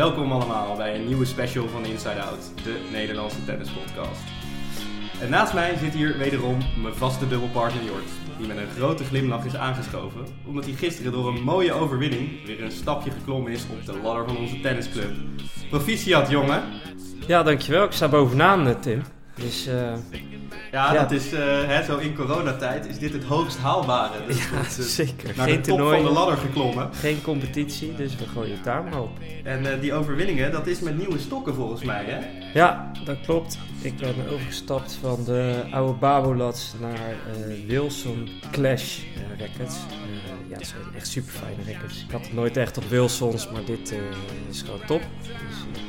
Welkom allemaal bij een nieuwe special van Inside Out, de Nederlandse tennispodcast. En naast mij zit hier wederom mijn vaste dubbelpartner Jort, die met een grote glimlach is aangeschoven, omdat hij gisteren door een mooie overwinning weer een stapje geklommen is op de ladder van onze tennisclub. Proficiat jongen! Ja, dankjewel. Ik sta bovenaan, eh, Tim. Dus uh, ja, dat is uh, hè, zo in coronatijd is dit het hoogst haalbare. Dus ja, het, uh, zeker. Naar geen de top toernooi, van de ladder geklommen. Geen competitie, dus we gooien het daar maar op. En uh, die overwinningen, dat is met nieuwe stokken volgens mij, hè? Ja, dat klopt. Ik ben overgestapt van de oude Babolats naar Wilson Clash rackets. ja, het zijn echt super fijne rackets. Ik had het nooit echt op Wilsons, maar dit is gewoon top. Dus,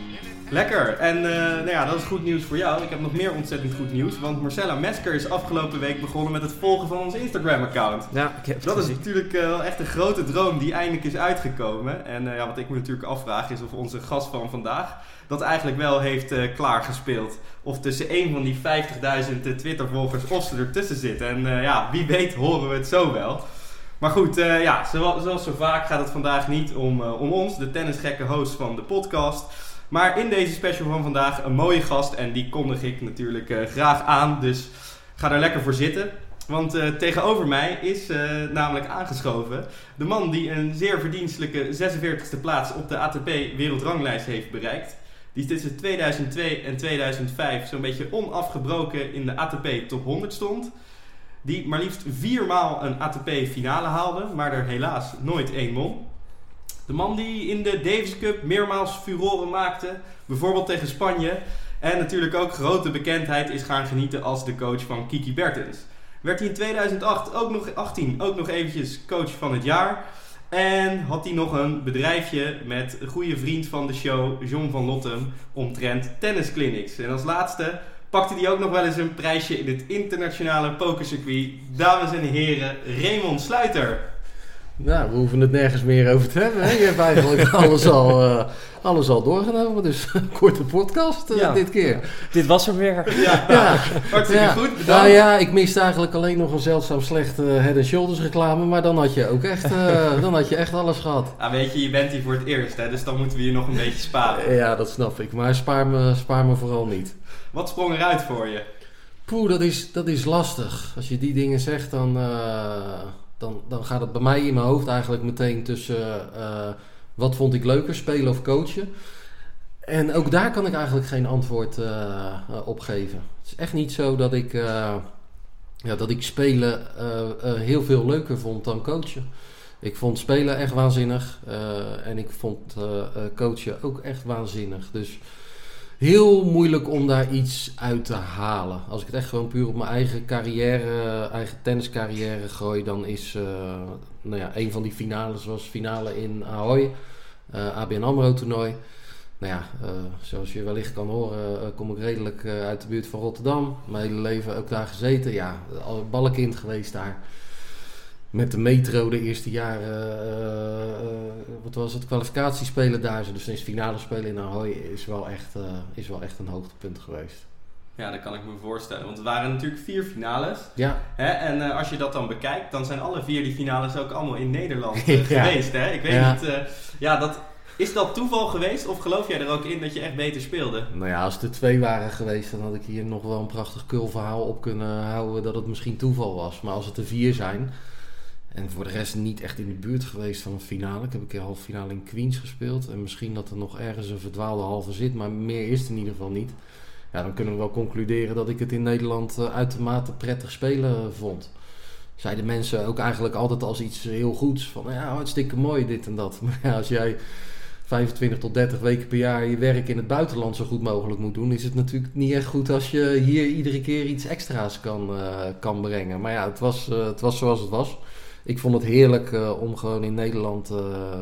Lekker. En uh, nou ja, dat is goed nieuws voor jou. Ik heb nog meer ontzettend goed nieuws. Want Marcella Mesker is afgelopen week begonnen met het volgen van ons Instagram-account. Ja, ik heb Dat is natuurlijk uh, wel echt een grote droom die eindelijk is uitgekomen. En uh, ja, wat ik me natuurlijk afvraag is of onze gast van vandaag dat eigenlijk wel heeft klaargespeeld. Of tussen een van die 50.000 Twitter-volgers of ze ertussen zitten. En ja, wie weet horen we het zo wel. Maar goed, ja, zoals, zoals zo vaak gaat het vandaag niet om, om ons, de tennisgekke host van de podcast... Maar in deze special van vandaag een mooie gast. En die kondig ik natuurlijk uh, graag aan. Dus ga daar lekker voor zitten. Want uh, tegenover mij is uh, namelijk aangeschoven de man die een zeer verdienstelijke 46e plaats op de ATP wereldranglijst heeft bereikt. Die tussen 2002 en 2005 zo'n beetje onafgebroken in de ATP top 100 stond. Die maar liefst viermaal een ATP finale haalde, maar er helaas nooit één won. De man die in de Davis Cup meermaals furoren maakte, bijvoorbeeld tegen Spanje. En natuurlijk ook grote bekendheid is gaan genieten als de coach van Kiki Bertens. Werd hij in 2008 ook nog, 18 ook nog eventjes coach van het jaar. En had hij nog een bedrijfje met een goede vriend van de show, John van Lottem, omtrent tennisclinics. En als laatste pakte hij ook nog wel eens een prijsje in het internationale pokercircuit. Dames en heren, Raymond Sluiter. Nou, we hoeven het nergens meer over te hebben. Hè? Je hebt eigenlijk alles al, uh, alles al doorgenomen. Dus een korte podcast uh, ja. dit keer. Dit was er weer. Ja, ja. hartstikke ja. goed. Bedankt. Nou ja, ik miste eigenlijk alleen nog een zeldzaam slechte uh, Head Shoulders reclame. Maar dan had je ook echt, dan had je echt alles gehad. Ah, weet je, je bent hier voor het eerst. Hè? Dus dan moeten we je nog een beetje sparen. Ja, dat snap ik. Maar spaar me, spaar me vooral niet. Wat sprong eruit voor je? Poeh, dat is, dat is lastig. Als je die dingen zegt, dan dan, dan gaat het bij mij in mijn hoofd eigenlijk meteen tussen uh, wat vond ik leuker, spelen of coachen. En ook daar kan ik eigenlijk geen antwoord uh, op geven. Het is echt niet zo dat ik, ja, dat ik spelen heel veel leuker vond dan coachen. Ik vond spelen echt waanzinnig en ik vond coachen ook echt waanzinnig. Dus heel moeilijk om daar iets uit te halen. Als ik het echt gewoon puur op mijn eigen carrière, eigen tenniscarrière gooi, dan is uh, nou ja, een van die finales was finale in Ahoy, uh, ABN AMRO toernooi. Nou ja, uh, zoals je wellicht kan horen, kom ik redelijk uit de buurt van Rotterdam. Mijn hele leven ook daar gezeten. Ja, al ballenkind geweest daar met de metro de eerste jaren, uh, uh, wat was het, kwalificatiespelen daar. Dus sinds finale spelen in Ahoy is wel, echt, uh, is wel echt een hoogtepunt geweest. Ja, dat kan ik me voorstellen. Want er waren natuurlijk vier finales. Ja. Hè? En als je dat dan bekijkt, dan zijn alle vier die finales ook allemaal in Nederland geweest. Hè? Ik weet ja. niet, ja, dat, is dat toeval geweest of geloof jij er ook in dat je echt beter speelde? Nou ja, als er twee waren geweest, dan had ik hier nog wel een prachtig kulverhaal op kunnen houden dat het misschien toeval was. Maar als het er vier zijn, en voor de rest niet echt in de buurt geweest van een finale. Ik heb een keer halve finale in Queens gespeeld. En misschien dat er nog ergens een verdwaalde halve zit. Maar meer is het in ieder geval niet. Ja, dan kunnen we wel concluderen dat ik het in Nederland uh, uitermate prettig spelen vond. Zeiden mensen ook eigenlijk altijd als iets heel goeds. Van ja, hartstikke mooi dit en dat. Maar als jij 25 tot 30 weken per jaar je werk in het buitenland zo goed mogelijk moet doen, is het natuurlijk niet echt goed als je hier iedere keer iets extra's kan, uh, kan brengen. Maar ja, het was, uh, het was zoals het was ik vond het heerlijk uh, om gewoon in Nederland uh,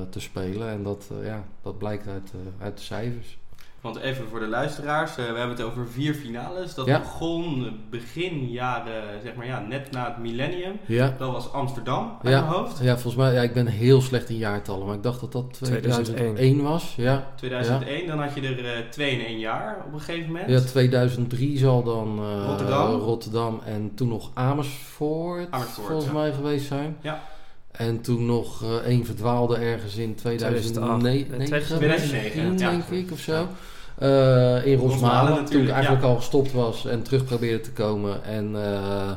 te spelen. En dat, uh, ja, dat blijkt uit, uit de cijfers. Want even voor de luisteraars, we hebben het over vier finales. Dat ja. begon begin jaren, zeg maar ja, net na het millennium. Ja. Dat was Amsterdam uit ja. mijn hoofd. Ja, volgens mij, ja, ik ben heel slecht in jaartallen, maar ik dacht dat dat 2001, 2001 was. Ja. 2001, dan had je er twee in één jaar op een gegeven moment. Ja, 2003 zal dan Rotterdam. Rotterdam en toen nog Amersfoort, Amersfoort volgens mij geweest zijn. Ja. En toen nog eh, één verdwaalde ergens in 2009, 2008. 2009, ja. denk ik, of zo. Eh, in Rosmalen toen ik eigenlijk ja. al gestopt was en terug probeerde te komen. En eh,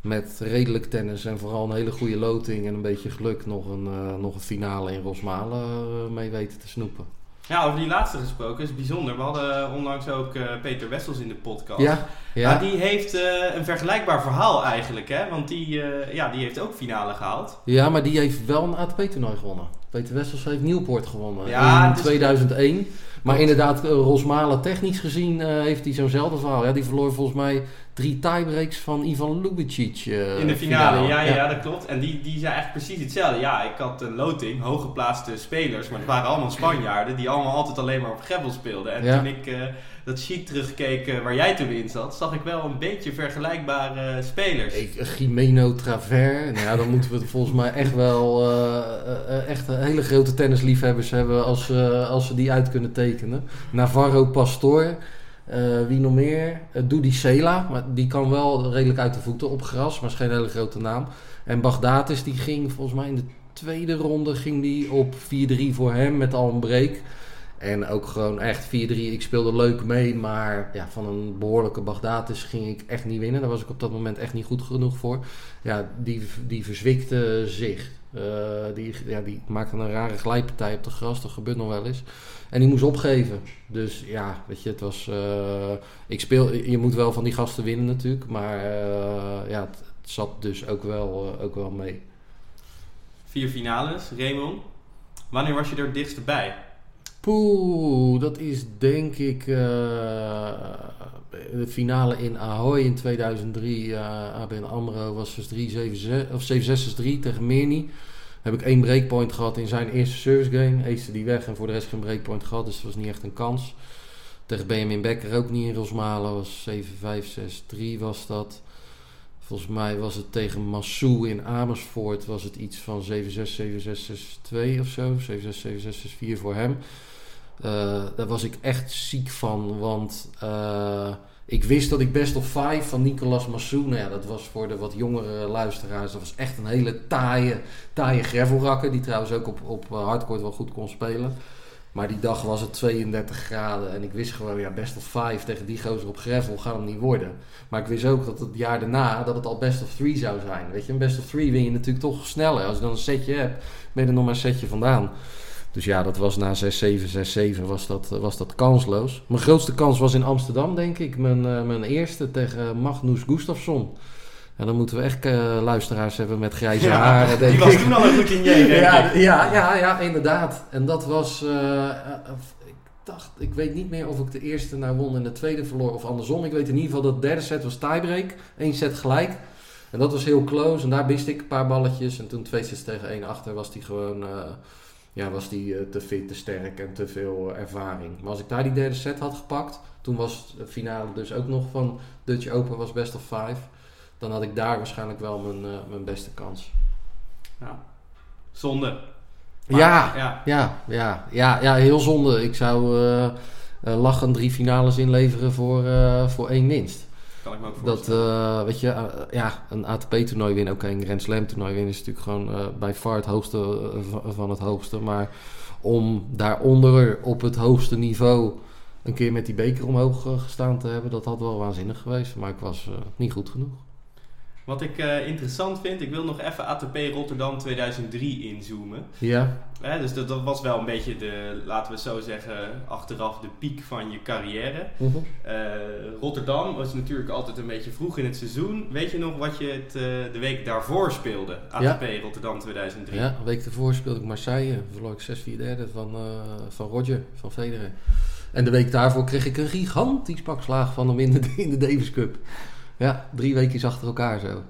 met redelijk tennis en vooral een hele goede loting en een beetje geluk nog een, nog een finale in Rosmalen mee weten te snoepen. Ja, over die laatste gesproken is bijzonder. We hadden onlangs ook eh, Peter Wessels in de podcast. Ja, Ja. ja. die heeft eh, een vergelijkbaar verhaal eigenlijk, hè? Want die, eh, ja, die heeft ook finale gehaald. ja, maar die heeft wel een ATP-toernooi gewonnen. Peter Wessels heeft Nieuwpoort gewonnen Ja, in het is- 2001. Maar inderdaad, Rosmalen technisch gezien heeft hij zo'nzelfde verhaal. Ja, die verloor volgens mij drie tiebreaks van Ivan Lubicic. eh, In de finale, ja, ja, ja, dat klopt. En die, die zei eigenlijk precies hetzelfde. Ja, ik had een loting, hooggeplaatste spelers, maar het waren allemaal Spanjaarden die allemaal altijd alleen maar op gravel speelden. En Ja. toen ik eh, dat sheet terugkeek eh, waar jij toen in zat, zag ik wel een beetje vergelijkbare spelers. Ik, Jimeno Traver, nou ja, dan moeten we volgens mij echt wel echt een hele grote tennisliefhebbers hebben als, als ze die uit kunnen tekenen. Navarro Pastor, eh, wie nog meer? Uh, Dudi Sela, maar die kan wel redelijk uit de voeten op gras, maar is geen hele grote naam. En Bagdatis die ging volgens mij in de tweede ronde ging die op 4-3 voor hem met al een break. En ook gewoon echt 4-3. Ik speelde leuk mee, maar ja, van een behoorlijke Bagdatis ging ik echt niet winnen. Daar was ik op dat moment echt niet goed genoeg voor. Ja, die, die verzwikte zich. Eh, die, ja, die maakte een rare glijpartij op de gras. Dat gebeurt nog wel eens. En die moest opgeven. Dus ja, weet je, het was... eh, ik speel, je moet wel van die gasten winnen natuurlijk. Maar eh, ja, het, het zat dus ook wel, eh, ook wel mee. Vier finales, Raymond. Wanneer was je er het dichtst bij? Poeh, dat is denk ik de finale in Ahoy in 2003. eh ABN AMRO was dus 3, 7, 6, of 7, 6 is 3 tegen Meerny. Heb ik één breakpoint gehad in zijn eerste service game. Acete die weg en voor de rest geen breakpoint gehad. Dus dat was niet echt een kans. Tegen Benjamin Becker ook niet in Rosmalen. Was 7, 5, 6, 3 was dat. Volgens mij was het tegen Massou in Amersfoort. Was het iets van 7, 6, 7, 6, 6, 2 of zo. 7, 6, 7, 6, 6, 4 voor hem. Uh, daar was ik echt ziek van, want uh, ik wist dat ik best of 5 van Nicolas Massou, nou ja, dat was voor de wat jongere luisteraars, dat was echt een hele taaie, taaie gravelrakker, die trouwens ook op, op hardcourt wel goed kon spelen. Maar die dag was het 32 graden en ik wist gewoon, ja, best of 5 tegen die gozer op gravel gaat hem niet worden. Maar ik wist ook dat het jaar daarna, dat het al best of 3 zou zijn. Weet je, een best of 3 win je natuurlijk toch sneller. Als je dan een setje hebt, ben je er nog maar een setje vandaan. Dus ja, dat was na 6-7, 6-7 was dat, was dat kansloos. Mijn grootste kans was in Amsterdam, denk ik. Mijn, uh, mijn eerste tegen Magnus Gustafsson. En dan moeten we echt uh, luisteraars hebben met grijze ja, haren, denk die was ik. toen al een routinier, denk ja, ik. ja, ja, ja, inderdaad. En dat was... Uh, ik dacht, ik weet niet meer of ik de eerste nou won en de tweede verloor of andersom. Ik weet in ieder geval dat de derde set was tiebreak. Eén set gelijk. En dat was heel close. En daar wist ik een paar balletjes. En toen twee sets tegen één achter was die gewoon... Ja, was die uh, te fit, te sterk en te veel uh, ervaring. Maar als ik daar die derde set had gepakt, toen was de finale dus ook nog van Dutch Open was best of five. Dan had ik daar waarschijnlijk wel mijn, uh, mijn beste kans. Ja. Zonde. Maar, ja, ja, ja, ja, ja, ja, heel zonde. Ik zou uh, lachen drie finales inleveren voor, voor één winst. Kan ik me ook dat, uh, weet je, uh, ja, een ATP-toernooi winnen, oké, okay, een Grand Slam-toernooi winnen is natuurlijk gewoon uh, bij far het hoogste van het hoogste. Maar om daaronder op het hoogste niveau een keer met die beker omhoog gestaan te hebben, dat had wel waanzinnig geweest. Maar ik was niet goed genoeg. Wat ik interessant vind, ik wil nog even ATP Rotterdam 2003 inzoomen. Ja. dus dat, dat, was wel een beetje de, laten we zo zeggen, achteraf de piek van je carrière. Uh -huh. Rotterdam was natuurlijk altijd een beetje vroeg in het seizoen. Weet je nog wat je het, uh, de week daarvoor speelde? ATP ja. Rotterdam 2003. Ja, een week daarvoor speelde ik Marseille. Verloor ik 6 4 derde van, van Roger, van Federer. En de week daarvoor kreeg ik een gigantisch pak slaag van hem in de, in de Davis Cup. Ja, drie weken achter elkaar zo.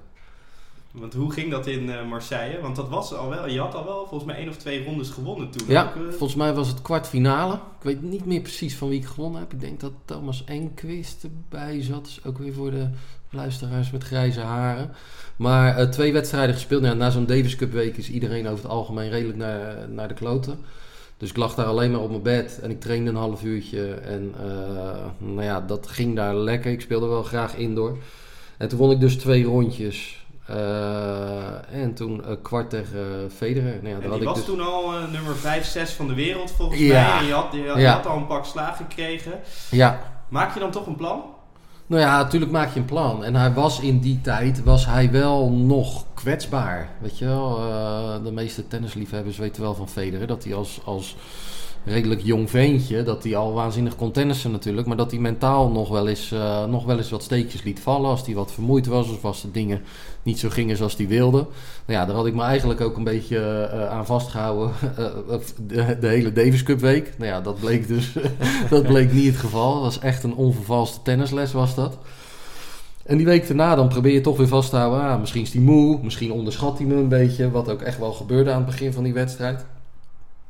Want hoe ging dat in uh, Marseille? Want dat was al wel, je had al wel volgens mij één of twee rondes gewonnen toen. Ja, ook, uh... volgens mij was het kwartfinale. Ik weet niet meer precies van wie ik gewonnen heb. Ik denk dat Thomas Enquist erbij zat. Dus ook weer voor de luisteraars met grijze haren. Maar uh, twee wedstrijden gespeeld. Nou, na zo'n Davis Cup week is iedereen over het algemeen redelijk naar, naar de kloten. Dus ik lag daar alleen maar op mijn bed en ik trainde een half uurtje. En nou ja, dat ging daar lekker. Ik speelde wel graag indoor. En toen won ik dus twee rondjes. Eh, en toen uh, kwart tegen Federer. Nou ja, en daar die had ik was dus... toen al nummer 5, 6 van de wereld volgens Ja. mij. En je had, je, je Ja. had al een pak slagen gekregen. Ja, Maak je dan toch een plan? Nou ja, natuurlijk maak je een plan. En hij was in die tijd was hij wel nog kwetsbaar. Weet je wel, eh, de meeste tennisliefhebbers weten wel van Federer dat hij als, als redelijk jong ventje, dat hij al waanzinnig kon tennissen natuurlijk, maar dat hij mentaal nog wel eens, eh, nog wel eens wat steekjes liet vallen als hij wat vermoeid was of als de dingen niet zo gingen zoals hij wilde. Nou ja, daar had ik me eigenlijk ook een beetje eh, aan vastgehouden eh, de, de hele Davis Cup week. Nou ja, dat bleek dus dat bleek niet het geval. Het was echt een onvervalste tennisles was dat. En die week daarna dan probeer je toch weer vast te houden. Ah, misschien is hij moe, misschien onderschat hij me een beetje. Wat ook echt wel gebeurde aan het begin van die wedstrijd.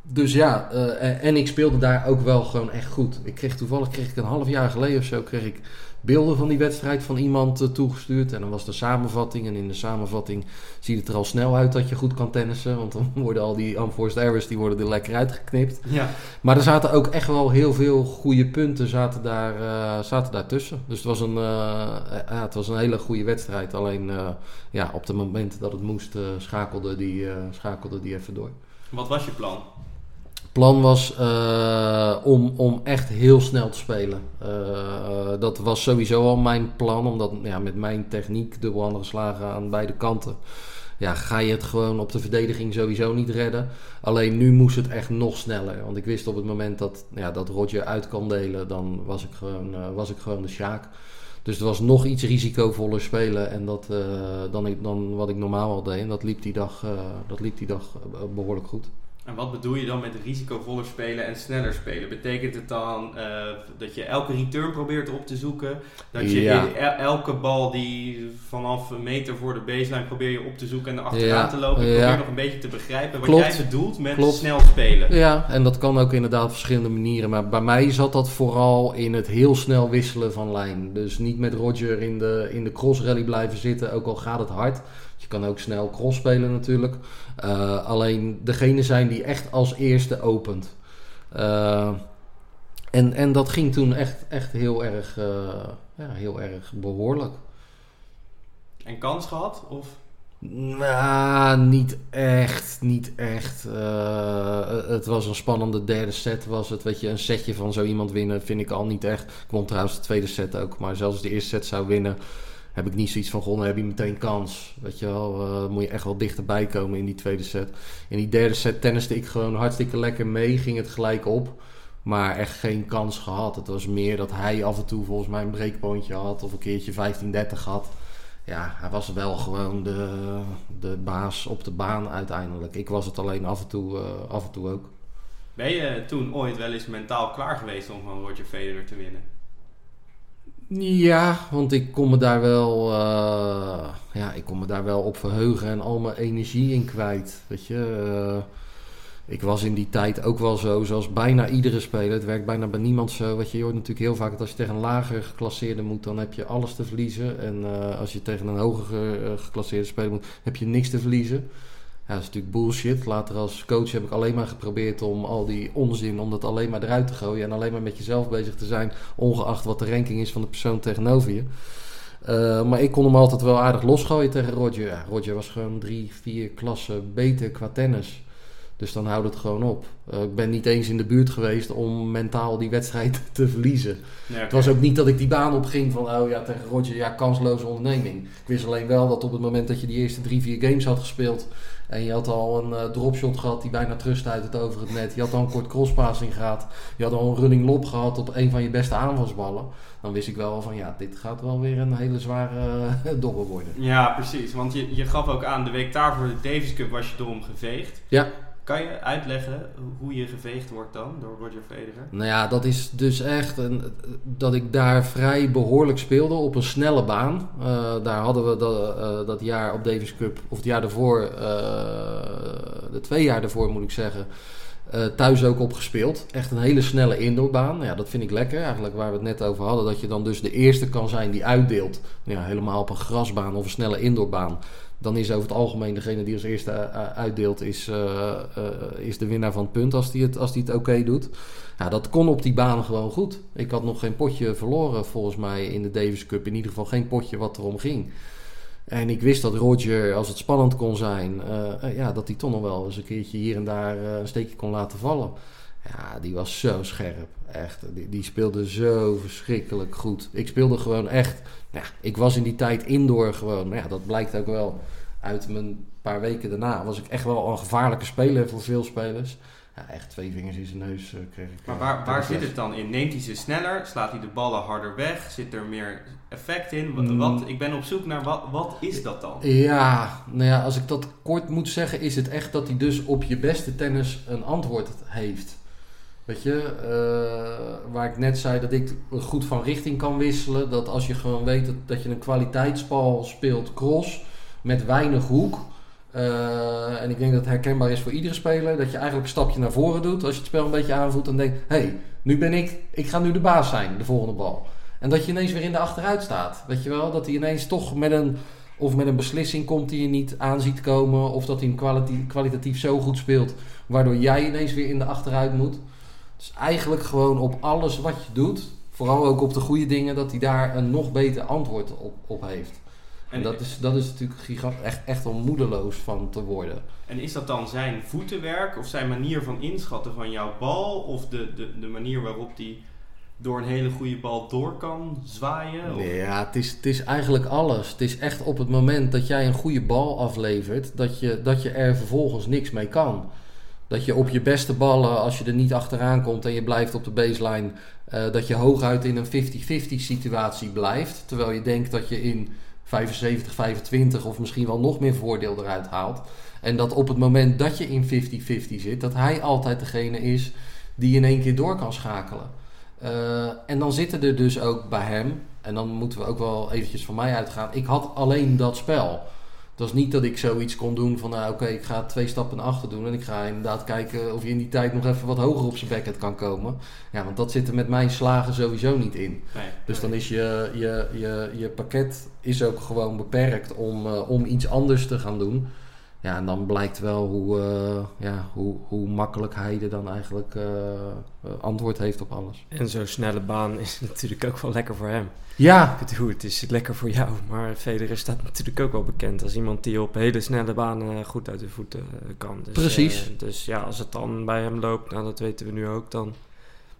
Dus ja, eh, en, en ik speelde daar ook wel gewoon echt goed. Ik kreeg toevallig kreeg ik een half jaar geleden of zo kreeg ik beelden van die wedstrijd van iemand eh, toegestuurd. En dan was de samenvatting. En in de samenvatting ziet het er al snel uit dat je goed kan tennissen. Want dan worden al die unforced errors die worden er lekker uitgeknipt. Ja. Maar er zaten ook echt wel heel veel goede punten zaten daar, eh, zaten daar tussen. Dus het was, een, eh, ja, het was een hele goede wedstrijd. Alleen eh, ja, op het moment dat het moest schakelde, die, eh, schakelde die even door. Wat was je plan? Plan was eh, om, om echt heel snel te spelen. Eh, dat was sowieso al mijn plan, omdat ja, met mijn techniek, dubbel andere slagen aan beide kanten, ja, ga je het gewoon op de verdediging sowieso niet redden. Alleen nu moest het echt nog sneller. Want ik wist op het moment dat, ja, dat Roger uit kan delen, dan was ik gewoon, eh, was ik gewoon de Sjaak. Dus het was nog iets risicovoller spelen en dat, eh, dan, ik, dan wat ik normaal al deed. En dat liep die dag, eh, dat liep die dag eh, behoorlijk goed. En wat bedoel je dan met risicovoller spelen en sneller spelen? Betekent het dan eh, dat je elke return probeert op te zoeken? Dat je Ja. elke bal die vanaf een meter voor de baseline probeer je op te zoeken en er achteraan Ja. te lopen? Ik Ja. probeer nog een beetje te begrijpen wat Klopt. jij bedoelt met Klopt. snel spelen. Ja, en dat kan ook inderdaad op verschillende manieren. Maar bij mij zat dat vooral in het heel snel wisselen van lijn. Dus niet met Roger in de, in de cross rally blijven zitten, ook al gaat het hard. Kan ook snel cross spelen natuurlijk. Eh, alleen degene zijn die echt als eerste opent. Eh, en, en dat ging toen echt, echt heel, erg, eh, ja, heel erg behoorlijk. En kans gehad? Of? Nou, niet echt, niet echt. Het was een spannende derde set, was het. Weet je, een setje van zo iemand winnen vind ik al niet echt. Ik won trouwens de tweede set ook, maar zelfs de eerste set zou winnen, heb ik niet zoiets van gewonnen. heb je meteen kans. Weet je wel, eh, moet je echt wel dichterbij komen in die tweede set. In die derde set tenniste ik gewoon hartstikke lekker mee, ging het gelijk op. Maar echt geen kans gehad. Het was meer dat hij af en toe volgens mij een breekpoontje had of een keertje 15-30 had ja, hij was wel gewoon de, de baas op de baan uiteindelijk. Ik was het alleen af en toe, eh, af en toe ook. Ben je toen ooit wel eens mentaal klaar geweest om van Roger Federer te winnen? Ja, want ik kon me daar wel, eh, ja, ik kon me daar wel op verheugen en al mijn energie in kwijt. Weet je, Eh, ik was in die tijd ook wel zo, zoals bijna iedere speler. Het werkt bijna bij niemand zo. Weet je, hoort natuurlijk heel vaak dat als je tegen een lager geclasseerde moet, dan heb je alles te verliezen. En eh, als je tegen een hoger ge- geclasseerde speler moet, heb je niks te verliezen. Ja, dat is natuurlijk bullshit. Later als coach heb ik alleen maar geprobeerd om al die onzin, om dat alleen maar eruit te gooien. En alleen maar met jezelf bezig te zijn, ongeacht wat de ranking is van de persoon tegenover je. Eh, maar ik kon hem altijd wel aardig losgooien tegen Roger. Roger was gewoon drie, vier klassen beter qua tennis. Dus dan houdt het gewoon op. Eh, ik ben niet eens in de buurt geweest om mentaal die wedstrijd te verliezen. Het was ook niet dat ik die baan opging van, oh ja, tegen Roger, ja, kansloze onderneming. Ik wist alleen wel dat op het moment dat je die eerste drie, vier games had gespeeld en je had al een eh, dropshot gehad die bijna terugstuit het over het net. Je had al een kort crosspassing gehad. Je had al een running lob gehad op een van je beste aanvalsballen. Dan wist ik wel van, ja, dit gaat wel weer een hele zware uh, dobbel worden. Ja, precies. Want je, je gaf ook aan, de week daarvoor de Davis Cup was je door hem geveegd. Ja. Kan je uitleggen hoe je geveegd wordt dan door Roger Federer? Nou ja, dat is dus echt een, dat ik daar vrij behoorlijk speelde op een snelle baan. Uh, daar hadden we dat, uh, dat jaar op Davis Cup, of het jaar daarvoor, uh, de twee jaar daarvoor moet ik zeggen, thuis ook op gespeeld. Echt een hele snelle indoorbaan. Ja, dat vind ik lekker. Eigenlijk waar we het net over hadden, dat je dan dus de eerste kan zijn die uitdeelt. Ja, helemaal op een grasbaan of een snelle indoorbaan dan is over het algemeen degene die als eerste uitdeelt, is, uh, is de winnaar van het punt als die het, als die het oké doet. Ja, dat kon op die baan gewoon goed. Ik had nog geen potje verloren volgens mij in de Davis Cup. In ieder geval geen potje wat erom ging. En ik wist dat Roger, als het spannend kon zijn, eh, eh, ja, dat hij toch nog wel eens een keertje hier en daar eh, een steekje kon laten vallen. Ja, die was zo scherp. Echt. Die, die speelde zo verschrikkelijk goed. Ik speelde gewoon echt. Ja, ik was in die tijd indoor gewoon. Maar ja, dat blijkt ook wel uit mijn paar weken daarna. Was ik echt wel een gevaarlijke speler voor veel spelers. Ja, echt twee vingers in zijn neus uh, kreeg ik. Maar waar, waar zit het dan in? Neemt hij ze sneller? Slaat hij de ballen harder weg? Zit er meer effect in? Wat, wat, ik ben op zoek naar wat, wat is dat dan? Ja, nou ja, als ik dat kort moet zeggen, is het echt dat hij dus op je beste tennis een antwoord heeft. Weet je, uh, waar ik net zei dat ik goed van richting kan wisselen. Dat als je gewoon weet dat, dat je een kwaliteitsbal speelt cross met weinig hoek uh, en ik denk dat het herkenbaar is voor iedere speler. Dat je eigenlijk een stapje naar voren doet als je het spel een beetje aanvoelt. En denkt, hé, hey, nu ben ik, ik ga nu de baas zijn, de volgende bal. En dat je ineens weer in de achteruit staat. Weet je wel, dat hij ineens toch met een, of met een beslissing komt die je niet aan ziet komen. Of dat hij kwalitatief, kwalitatief zo goed speelt, waardoor jij ineens weer in de achteruit moet. Dus eigenlijk gewoon op alles wat je doet, vooral ook op de goede dingen, dat hij daar een nog beter antwoord op, op heeft. En dat is, dat is natuurlijk gigantisch, echt, echt om moedeloos van te worden. En is dat dan zijn voetenwerk of zijn manier van inschatten van jouw bal? Of de, de, de manier waarop die door een hele goede bal door kan zwaaien? Nee, ja, het is, het is eigenlijk alles. Het is echt op het moment dat jij een goede bal aflevert, dat je, dat je er vervolgens niks mee kan. Dat je op je beste ballen, als je er niet achteraan komt en je blijft op de baseline, uh, dat je hooguit in een 50-50 situatie blijft. Terwijl je denkt dat je in 75, 25 of misschien wel nog meer voordeel eruit haalt. En dat op het moment dat je in 50-50 zit, dat hij altijd degene is die in één keer door kan schakelen. Uh, en dan zitten er dus ook bij hem, en dan moeten we ook wel eventjes van mij uitgaan. Ik had alleen dat spel. Het was niet dat ik zoiets kon doen van, nou oké, ik ga twee stappen naar achter doen en ik ga inderdaad kijken of je in die tijd nog even wat hoger op zijn backhand kan komen. Ja, want dat zit er met mijn slagen sowieso niet in. Nee, dus dan is je, je, je, je pakket is ook gewoon beperkt om, uh, om iets anders te gaan doen. Ja, en dan blijkt wel hoe, uh, ja, hoe, hoe makkelijk hij er dan eigenlijk uh, antwoord heeft op alles. En zo'n snelle baan is natuurlijk ook wel lekker voor hem. Ja. Ik bedoel, het is lekker voor jou, maar Federer staat natuurlijk ook wel bekend als iemand die op hele snelle banen goed uit de voeten kan. Dus, Precies. dus ja, als het dan bij hem loopt, nou dat weten we nu ook, dan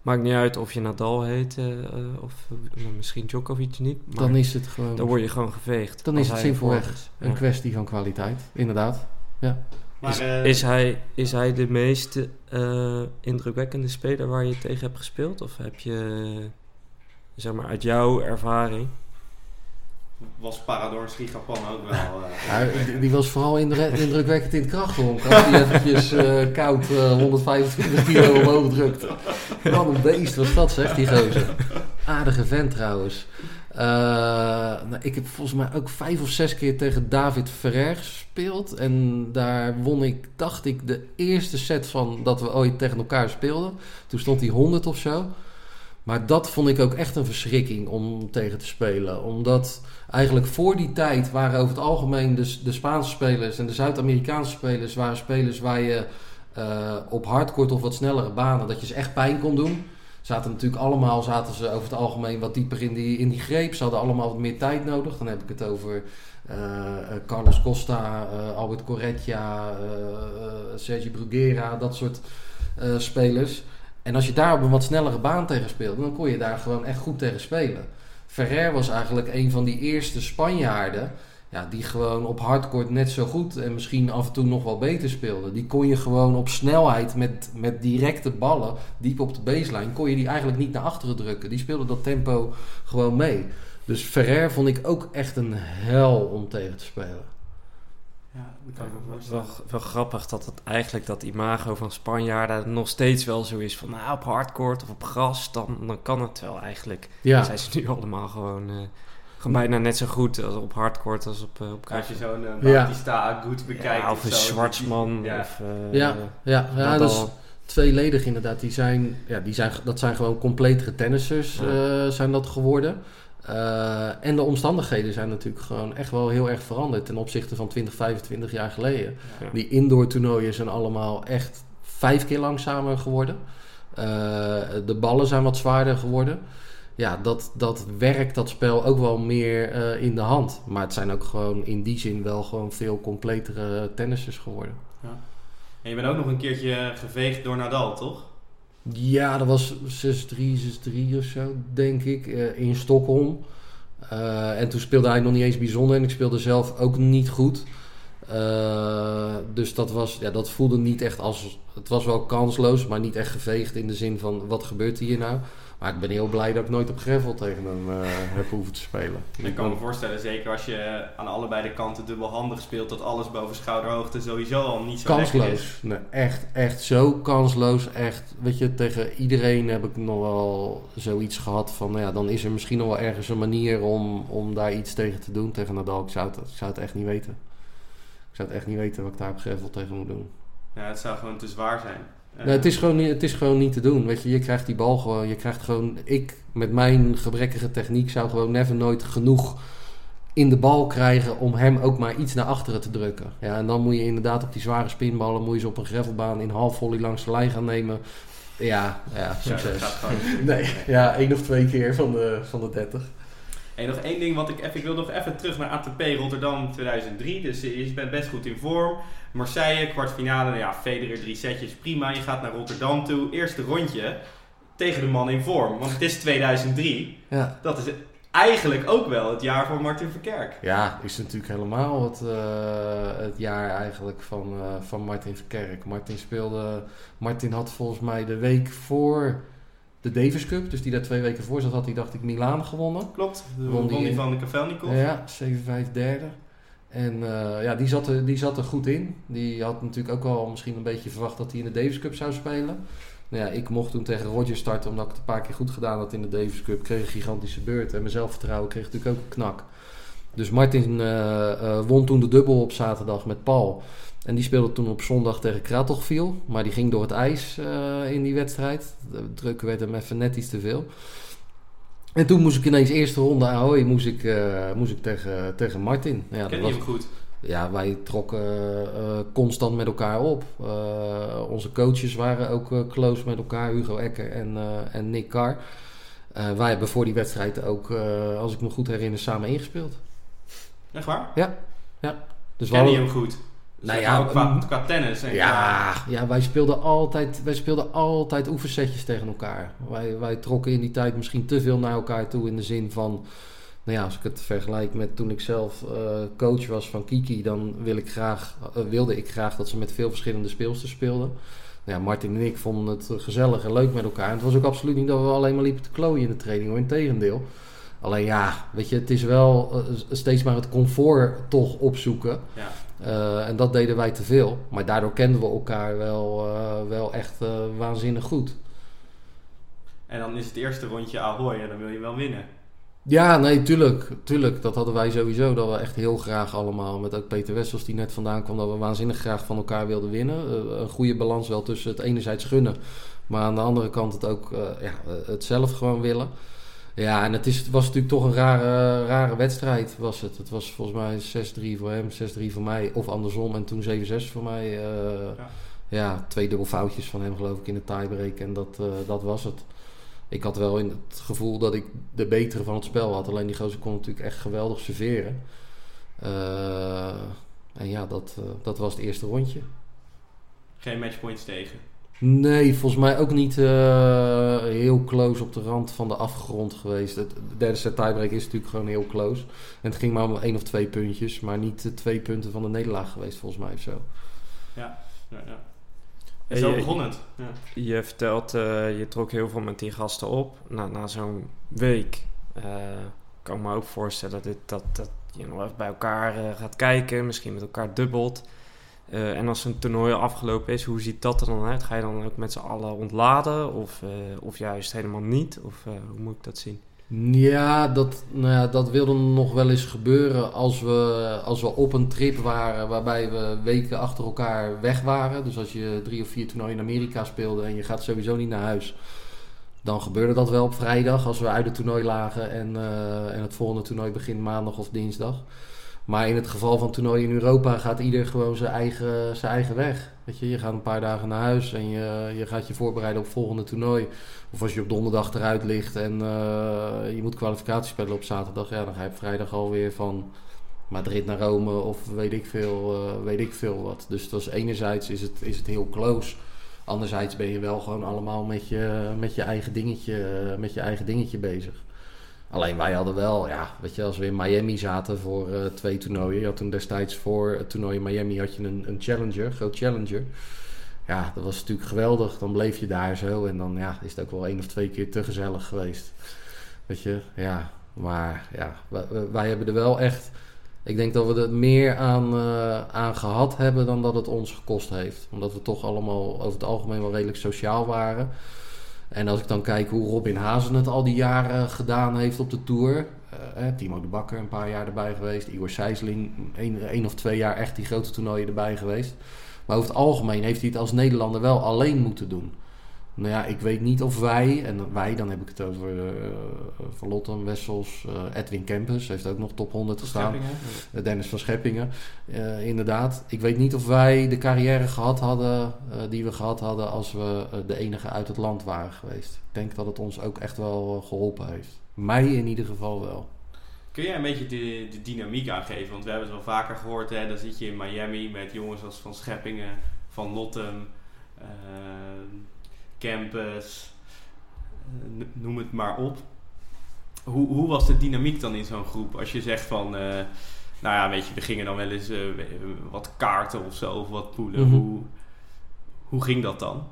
Maakt niet uit of je Nadal heet uh, of uh, misschien Djokovic niet. Maar dan is het gewoon. Dan word je gewoon geveegd. Dan is het simpelweg een kwestie van kwaliteit, inderdaad. Ja. Maar, is, uh, is, hij, is hij de meest indrukwekkende speler waar je tegen hebt gespeeld? Of heb je, zeg maar, uit jouw ervaring was Parador Japan ook wel. Ja, die, was vooral indrukwekkend in het krachthonk. Als hij eventjes uh, koud uh, 125 kilo omhoog drukte. Wat een beest was dat, zegt die gozer. Aardige vent trouwens. nou, ik heb volgens mij ook vijf of zes keer tegen David Ferrer gespeeld. En daar won ik, dacht ik, de eerste set van dat we ooit tegen elkaar speelden. Toen stond hij 100 of zo. Maar dat vond ik ook echt een verschrikking om tegen te spelen. Omdat eigenlijk voor die tijd waren over het algemeen de, de Spaanse spelers en de Zuid-Amerikaanse spelers waren spelers waar je uh, op hardcourt of wat snellere banen, dat je ze echt pijn kon doen. Zaten natuurlijk allemaal, zaten ze over het algemeen wat dieper in die, in die greep. Ze hadden allemaal wat meer tijd nodig. Dan heb ik het over uh, Carlos Costa, Albert Corretja, Sergio Bruguera, dat soort spelers. En als je daar op een wat snellere baan tegen speelde, dan kon je daar gewoon echt goed tegen spelen. Ferrer was eigenlijk een van die eerste Spanjaarden. Ja, die gewoon op hardcourt net zo goed en misschien af en toe nog wel beter speelde. Die kon je gewoon op snelheid met, met directe ballen, diep op de baseline, kon je die eigenlijk niet naar achteren drukken. Die speelde dat tempo gewoon mee. Dus Ferrer vond ik ook echt een hel om tegen te spelen. Ja, dat wel, wel, grappig dat het eigenlijk dat imago van Spanjaarden nog steeds wel zo is van nou, op hardcourt of op gras, dan, dan kan het wel eigenlijk. Ja. Dan zijn ze nu allemaal gewoon, uh, gewoon bijna net zo goed als op hardcourt als op, uh, op Als je zo'n uh, Batista goed bekijkt. Ja, of een Zwartsman. Ja. Of, ja, ja, ja, dat is tweeledig inderdaad. Die zijn, ja, die zijn, dat zijn gewoon completere tennissers ja. zijn dat geworden. Uh, en de omstandigheden zijn natuurlijk gewoon echt wel heel erg veranderd ten opzichte van 20, 25 jaar geleden. Ja. Die indoor toernooien zijn allemaal echt vijf keer langzamer geworden. Uh, de ballen zijn wat zwaarder geworden. ja, dat, dat werkt dat spel ook wel meer eh, in de hand. Maar het zijn ook gewoon in die zin wel gewoon veel completere tennissers geworden. En je bent ook nog een keertje geveegd door Nadal, toch? Ja, dat was 6-3, 6-3 of zo, denk ik, eh, in Stockholm. Eh, en toen speelde hij nog niet eens bijzonder en ik speelde zelf ook niet goed. Eh, dus dat, was, ja, dat voelde niet echt als. Het was wel kansloos, maar niet echt geveegd in de zin van: wat gebeurt hier nou? Maar ik ben heel blij dat ik nooit op gravel tegen hem eh, heb hoeven te spelen. Ik kan me voorstellen, zeker als je aan allebei de kanten dubbelhandig speelt, dat alles boven schouderhoogte sowieso al niet zo lekker is. Kansloos. Nee, echt, echt zo kansloos. Echt, weet je, tegen iedereen heb ik nog wel zoiets gehad van, nou ja, dan is er misschien nog wel ergens een manier om, om daar iets tegen te doen. Tegen Nadal, ik zou, het, ik zou het echt niet weten. Ik zou het echt niet weten wat ik daar op gravel tegen moet doen. Ja, het zou gewoon te zwaar zijn. Nee, het, is gewoon niet, het is gewoon niet te doen. Weet je, je krijgt die bal gewoon. Je krijgt gewoon. Ik met mijn gebrekkige techniek zou gewoon never nooit genoeg in de bal krijgen om hem ook maar iets naar achteren te drukken. Ja, en dan moet je inderdaad op die zware spinballen, moet je ze op een gravelbaan in half volley langs de lijn gaan nemen. Ja, ja, ja, succes. niet. Nee, ja, één of twee keer van de, van de 30. Hey, nog één ding, want ik, even, ik wil nog even terug naar ATP Rotterdam 2003. Dus eh, je bent best goed in vorm. Marseille, kwartfinale, nou ja, Federer drie setjes, prima. Je gaat naar Rotterdam toe, eerste rondje tegen de man in vorm. Want het is 2003. Ja. Dat is eigenlijk ook wel het jaar voor Martin Verkerk. Ja, is natuurlijk helemaal het, eh, het jaar eigenlijk van, eh, van Martin Verkerk. Martin speelde. Martin had volgens mij de week voor de Davis Cup, dus die daar twee weken voor zat, had hij dacht ik Milaan gewonnen. Klopt, de Won die- Ronnie van de Kavelnikov. Ja, 7-5 derde. En eh, ja, die zat, er, die zat er goed in. Die had natuurlijk ook wel misschien een beetje verwacht dat hij in de Davis Cup zou spelen. Nou ja, ik mocht toen tegen Roger starten omdat ik het een paar keer goed gedaan had in de Davis Cup. Kreeg een gigantische beurt en mijn zelfvertrouwen kreeg natuurlijk ook een knak. Dus Martin eh, eh, won toen de dubbel op zaterdag met Paul. En die speelde toen op zondag tegen Kratochvil. Maar die ging door het ijs eh, in die wedstrijd. De druk werd hem even net iets te veel. En toen moest ik ineens eerste ronde Ahoy moest ik, eh, moest ik tegen, tegen Martin. Ja, dat Ken je was, hem goed? ja, wij trokken eh, constant met elkaar op. Onze coaches waren ook close met elkaar, Hugo Ecker en, en Nick Carr. Wij hebben voor die wedstrijd ook, als ik me goed herinner, samen ingespeeld. Echt waar? Dus we Ken je hem goed? Nou Zeg ja, qua, qua tennis. En qua- Ja, ja wij, speelden altijd, wij speelden altijd oefensetjes tegen elkaar. Wij, wij trokken in die tijd misschien te veel naar elkaar toe in de zin van... Nou ja, als ik het vergelijk met toen ik zelf eh, coach was van Kiki... dan wil ik graag, eh, wilde ik graag dat ze met veel verschillende speelsters speelden. Nou ja, Martin en ik vonden het gezellig en leuk met elkaar. En het was ook absoluut niet dat we alleen maar liepen te klooien in de training, hoor. Integendeel. Alleen ja, weet je, het is wel eh, steeds maar het comfort toch opzoeken. Ja. Eh, en dat deden wij te veel. Maar daardoor kenden we elkaar wel, eh, wel echt eh, waanzinnig goed. En dan is het eerste rondje Ahoy en dan wil je wel winnen. Ja, nee, tuurlijk. Tuurlijk, dat hadden wij sowieso. Dat we echt heel graag allemaal, met ook Peter Wessels die net vandaan kwam, dat we waanzinnig graag van elkaar wilden winnen. Een goede balans wel tussen het enerzijds gunnen, maar aan de andere kant het ook ja, het zelf gewoon willen. Ja, en het, is, het was natuurlijk toch een rare, rare wedstrijd, was het. Het was volgens mij 6-3 voor hem, 6-3 voor mij, of andersom, en toen 7-6 voor mij. eh, Ja. ja. twee dubbelfoutjes van hem geloof ik in de tiebreak en dat, eh, dat was het. Ik had wel in het gevoel dat ik de betere van het spel had. Alleen die gozer kon natuurlijk echt geweldig serveren. Eh, en ja, dat, dat was het eerste rondje. Geen matchpoints tegen. Nee, volgens mij ook niet eh, heel close op de rand van de afgrond geweest. Het, de derde set tiebreak is natuurlijk gewoon heel close. En het ging maar om één of twee puntjes. Maar niet de twee punten van de nederlaag geweest volgens mij of zo. Ja, ja. En Zo je- begon het. Ja. Je vertelt, eh, je trok heel veel met die gasten op. Na, na zo'n week eh, kan ik me ook voorstellen dat, dit, dat, dat je nog even bij elkaar eh, gaat kijken. Misschien met elkaar dubbelt. Eh, en als een toernooi afgelopen is, hoe ziet dat er dan uit? Ga je dan ook met z'n allen ontladen? Of, eh, of juist helemaal niet? Of eh, hoe moet ik dat zien? Ja dat, nou ja, dat wilde nog wel eens gebeuren als we, als we op een trip waren waarbij we weken achter elkaar weg waren. Dus als je drie of vier toernooien in Amerika speelde en je gaat sowieso niet naar huis. Dan gebeurde dat wel op vrijdag als we uit het toernooi lagen en, en het volgende toernooi begint maandag of dinsdag. Maar in het geval van toernooien in Europa gaat ieder gewoon zijn eigen, zijn eigen weg. Weet je, je gaat een paar dagen naar huis en je, je gaat je voorbereiden op het volgende toernooi. Of als je op donderdag eruit ligt en uh, je moet kwalificatie spelen op zaterdag, ja, dan ga je op vrijdag alweer van Madrid naar Rome of weet ik veel, uh, weet ik veel wat. Dus dat is enerzijds is het, is het heel close. Anderzijds ben je wel gewoon allemaal met je, met je, eigen, dingetje, met je eigen dingetje bezig. Alleen wij hadden wel, ja, weet je, als we in Miami zaten voor uh, twee toernooien. Je had toen destijds voor het toernooi in Miami had je een, een challenger, groot challenger. Ja, dat was natuurlijk geweldig. Dan bleef je daar zo en dan ja, is het ook wel één of twee keer te gezellig geweest. Weet je, ja. Maar ja, wij, wij hebben er wel echt... Ik denk dat we er meer aan, uh, aan gehad hebben dan dat het ons gekost heeft. Omdat we toch allemaal over het algemeen wel redelijk sociaal waren. En als ik dan kijk hoe Robin Hazen het al die jaren gedaan heeft op de Tour. Uh, Timo de Bakker een paar jaar erbij geweest. Igor Sijsling één of twee jaar echt die grote toernooien erbij geweest. Maar over het algemeen heeft hij het als Nederlander wel alleen moeten doen. Nou ja, ik weet niet of wij, en wij, dan heb ik het over uh, Van Lotten, Wessels, uh, Edwin Kempers, heeft ook nog top 100 gestaan. Uh, Dennis van Scheppingen, inderdaad. Ik weet niet of wij de carrière gehad hadden die we gehad hadden als we de enige uit het land waren geweest. Ik denk dat het ons ook echt wel geholpen heeft. Mij in ieder geval wel. Kun jij een beetje de, de dynamiek aangeven? Want we hebben het wel vaker gehoord, hè? dan zit je in Miami met jongens als Van Scheppingen, Van Lottem campus, eh, noem het maar op. Hoe, hoe was de dynamiek dan in zo'n groep? Als je zegt van, uh, nou ja, weet je, we gingen dan wel eens uh, wat kaarten of zo, of wat poelen. Mm -hmm. hoe, hoe ging dat dan?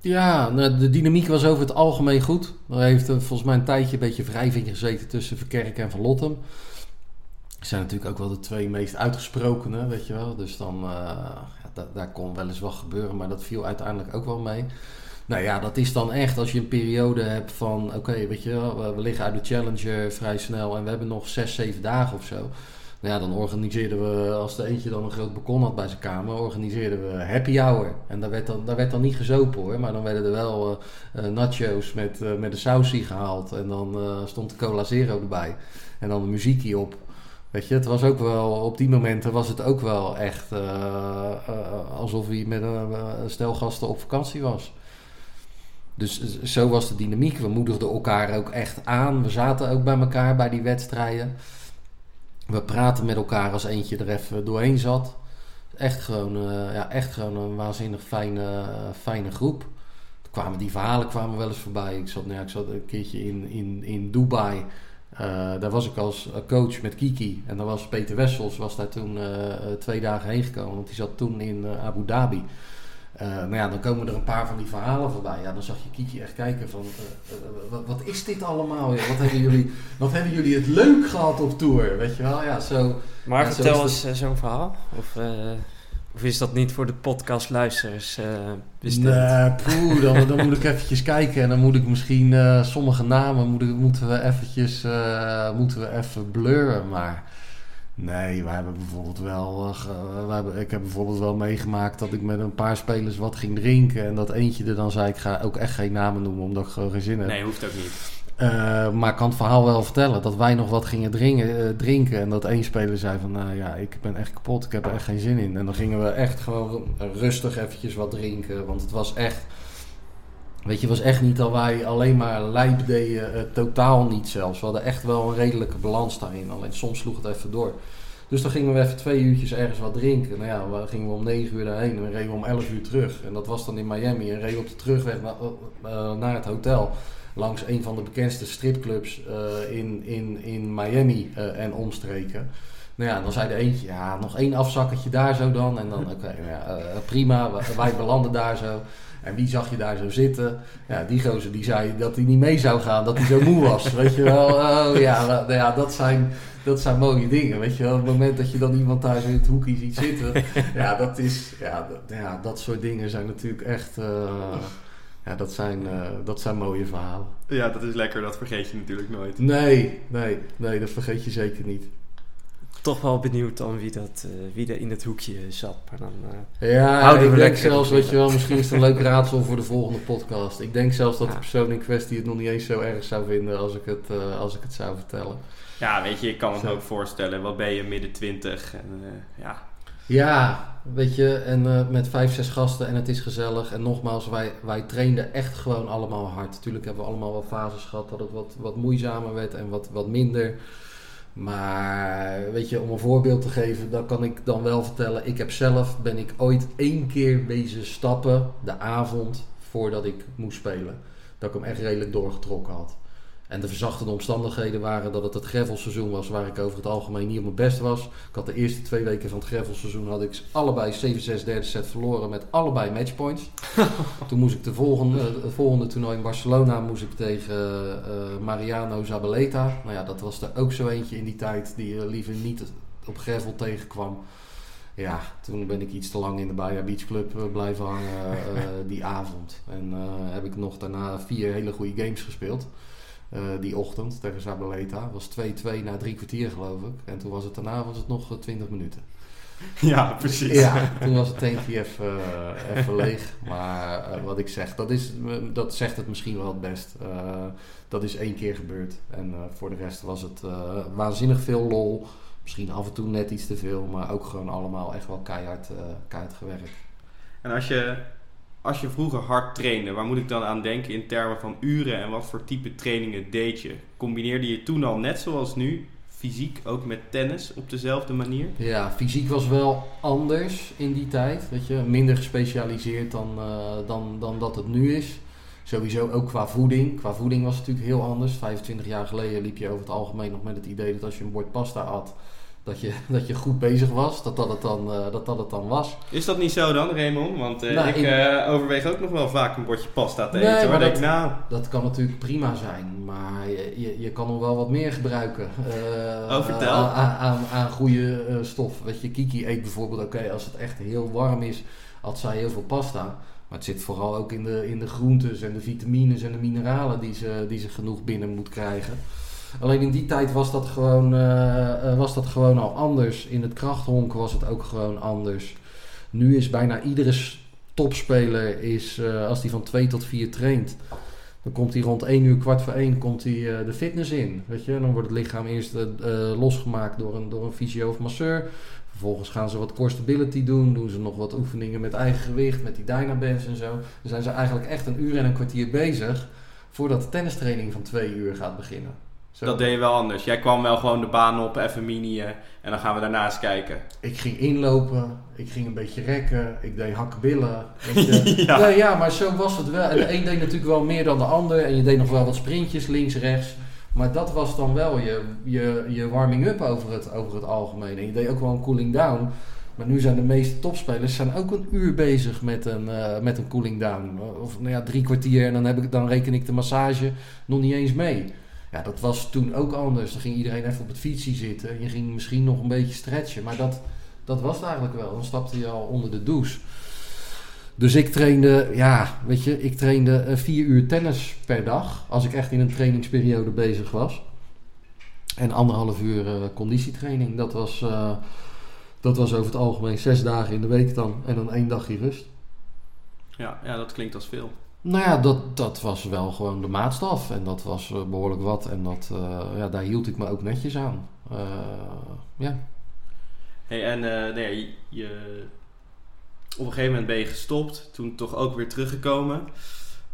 Ja, nou, de dynamiek was over het algemeen goed. Er heeft volgens mij een tijdje een beetje wrijving gezeten tussen Verkerk en Van Lottem. zijn natuurlijk ook wel de twee meest uitgesprokenen, weet je wel. Dus dan, ja, daar kon wel eens wat gebeuren, maar dat viel uiteindelijk ook wel mee. Nou ja, dat is dan echt als je een periode hebt van... Oké, weet je wel, we liggen uit de Challenger vrij snel... en we hebben nog zes, zeven dagen of zo. Nou ja, dan organiseerden we, als de eentje dan een groot balkon had bij zijn kamer... organiseerden we happy hour. En daar werd dan, daar werd dan niet gezopen hoor... maar dan werden er wel uh, uh, nachos met, uh, met een sausie gehaald... en dan stond de cola zero erbij. En dan de muziekje op... Weet je, het was ook wel, op die momenten was het ook wel echt alsof hij met een, een stel gasten op vakantie was. Dus zo was de dynamiek. We moedigden elkaar ook echt aan. We zaten ook bij elkaar bij die wedstrijden. We praten met elkaar als eentje er even doorheen zat. Echt gewoon, uh, ja, echt gewoon een waanzinnig fijne, fijne groep. Toen kwamen die verhalen kwamen wel eens voorbij. Ik zat, nou ja, ik zat een keertje in, in, in Dubai. Uh, daar was ik als coach met Kiki. En dan was Peter Wessels was daar toen twee dagen heen gekomen. Want die zat toen in Abu Dhabi. Uh, nou ja, dan komen er een paar van die verhalen voorbij. Ja, dan zag je Kiki echt kijken van, uh, uh, wat, wat, is dit allemaal? Wat, hebben jullie, wat hebben jullie het leuk gehad op tour? Weet je wel, ja, zo... Maar ja, vertel eens zo'n verhaal. Of, of is dat niet voor de podcastluisteraars bestemd? Nee, poeh, dan, dan moet ik eventjes kijken. En dan moet ik misschien sommige namen moeten, moeten we eventjes moeten we even blurren, maar... Nee, we hebben bijvoorbeeld wel. Uh, we hebben, ik heb bijvoorbeeld wel meegemaakt dat ik met een paar spelers wat ging drinken. En dat eentje er dan zei: Ik ga ook echt geen namen noemen omdat ik gewoon geen zin heb. Nee, hoeft ook niet. Uh, maar ik kan het verhaal wel vertellen dat wij nog wat gingen drinken, uh, drinken. En dat één speler zei: van nou ja, ik ben echt kapot, ik heb er echt geen zin in. En dan gingen we echt gewoon rustig eventjes wat drinken. Want het was echt. Weet je, was echt niet dat wij alleen maar lijp deden, uh, totaal niet zelfs. We hadden echt wel een redelijke balans daarin, alleen soms sloeg het even door. Dus dan gingen we even twee uurtjes ergens wat drinken. Nou ja, dan gingen we om negen uur daarheen en dan reden we om elf uur terug. En dat was dan in Miami en reden we op de terugweg naar, uh, naar het hotel. Langs een van de bekendste stripclubs in, in, in Miami en omstreken. Nou ja, dan zei de eentje, ja, nog één afzakketje daar zo dan. En dan, oké, nou ja, prima, wij belanden daar zo. En wie zag je daar zo zitten? Ja, die gozer die zei dat hij niet mee zou gaan, dat hij zo moe was. weet je wel? Oh ja, nou, ja dat, zijn, dat zijn mooie dingen. Weet je wel? Op het moment dat je dan iemand daar zo in het hoekje ziet zitten. ja, dat is, ja, dat, ja, dat soort dingen zijn natuurlijk echt... Uh, ja, dat zijn, uh, dat zijn mooie verhalen. Ja, dat is lekker. Dat vergeet je natuurlijk nooit. Nee, nee, nee, dat vergeet je zeker niet. Toch wel benieuwd dan wie, dat, eh, wie er in het hoekje zat. Maar dan, eh, Ja, Houden we ik denk lekker zelfs, weet je wel, misschien is het een leuk raadsel voor de volgende podcast. Ik denk zelfs dat de persoon in kwestie het nog niet eens zo erg zou vinden als ik het, eh, als ik het zou vertellen. Ja, weet je, ik kan het me Zo. ook voorstellen. Wat ben je, midden twintig? En, eh, ja. Ja, weet je, en eh, met vijf, zes gasten en het is gezellig. En nogmaals, wij, wij trainden echt gewoon allemaal hard. Natuurlijk hebben we allemaal wel fases gehad dat het wat, wat moeizamer werd en wat, wat minder. Maar weet je, om een voorbeeld te geven, dan kan ik dan wel vertellen. Ik heb zelf, ben ik ooit één keer wezen stappen de avond voordat ik moest spelen. Dat ik hem echt redelijk doorgetrokken had. En de verzachtende omstandigheden waren dat het het gravelseizoen was waar ik over het algemeen niet op mijn best was. Ik had de eerste twee weken van het gravelseizoen had ik allebei 7-6 derde set verloren met allebei matchpoints. Toen moest ik de volgende, het volgende toernooi in Barcelona moest ik tegen eh, Mariano Zabaleta. Nou ja, dat was er ook zo eentje in die tijd die je liever niet op gravel tegenkwam. Ja, toen ben ik iets te lang in de Baja Beach Club eh, blijven hangen eh, die avond. En eh, heb ik nog daarna vier hele goede games gespeeld. Eh, die ochtend tegen Zabaleta. was 2-2 na drie kwartier geloof ik. En toen was het daarna was het nog eh, 20 minuten. ja, precies. Ja, toen was het tankje even, eh, even leeg. Maar eh, wat ik zeg, dat, is, eh, dat zegt het misschien wel het best. Eh, dat is één keer gebeurd. En eh, voor de rest was het eh, waanzinnig veel lol. Misschien af en toe net iets te veel. Maar ook gewoon allemaal echt wel keihard, eh, keihard gewerkt. En als je, als je vroeger hard trainde, waar moet ik dan aan denken in termen van uren en wat voor type trainingen deed je? Combineerde je toen al net zoals nu, fysiek ook met tennis op dezelfde manier? Ja, fysiek was wel anders in die tijd. Weet je, minder gespecialiseerd dan, eh, dan, dan dat het nu is. Sowieso ook qua voeding. Qua voeding was het natuurlijk heel anders. 25 jaar geleden liep je over het algemeen nog met het idee dat als je een bord pasta at, dat je, dat je goed bezig was. Dat dat het dan, eh, dat dat het dan was. Is dat niet zo dan, Raymond? Want eh, Nou, ik eh, overweeg ook nog wel vaak een bordje pasta te Nee, eten. maar dat- ik, nou, Dat kan natuurlijk prima zijn, maar je, je, je kan nog wel wat meer gebruiken. Oh, vertel. Aan, aan, aan goede stof. Weet je, Kiki eet bijvoorbeeld, oké, als het echt heel warm is, had zij heel veel pasta. Maar het zit vooral ook in de, in de groentes en de vitamines en de mineralen die ze, die ze genoeg binnen moet krijgen. Alleen in die tijd was dat, gewoon, eh, eh, was dat gewoon al anders. In het krachthonk was het ook gewoon anders. Nu is bijna iedere topspeler, is, eh, als die van 2 tot 4 traint, dan komt hij rond 1 uur, kwart voor 1, komt hij de fitness in. Weet je? Dan wordt het lichaam eerst losgemaakt door een, door een fysio of masseur. Vervolgens gaan ze wat core stability doen. Doen ze nog wat oefeningen met eigen gewicht, met die Dynabands en zo. Dan zijn ze eigenlijk echt een uur en een kwartier bezig voordat de tennistraining van twee uur gaat beginnen. Zo. dat deed je wel anders. Jij kwam wel gewoon de baan op, even mini en dan gaan we daarnaast kijken. Ik ging inlopen, ik ging een beetje rekken, ik deed hakbillen. Ja. ja, maar zo was het wel. En de een deed natuurlijk wel meer dan de ander. En je deed nog wel wat sprintjes links, rechts. Maar dat was dan wel je, je, je warming-up over het, over het algemeen. En je deed ook wel een cooling down. Maar nu zijn de meeste topspelers zijn ook een uur bezig met een, eh, met een cooling down. Of nou ja, drie kwartier en dan, heb ik, dan reken ik de massage nog niet eens mee. Ja, dat was toen ook anders. Dan ging iedereen even op het fietsje zitten. Je ging misschien nog een beetje stretchen. Maar dat, dat was het eigenlijk wel. Dan stapte je al onder de douche. Dus ik trainde, ja, weet je, ik trainde eh, vier uur tennis per dag. Als ik echt in een trainingsperiode bezig was. En anderhalf uur eh, conditietraining. Dat was, eh, dat was over het algemeen zes dagen in de week dan. En dan één dagje rust. Ja, ja, dat klinkt als veel. Nou ja, dat, dat was wel gewoon de maatstaf. En dat was eh, behoorlijk wat. En dat, eh, ja, daar hield ik me ook netjes aan. Eh, ja. Hey, en nee, je, je- op een gegeven moment ben je gestopt, toen toch ook weer teruggekomen.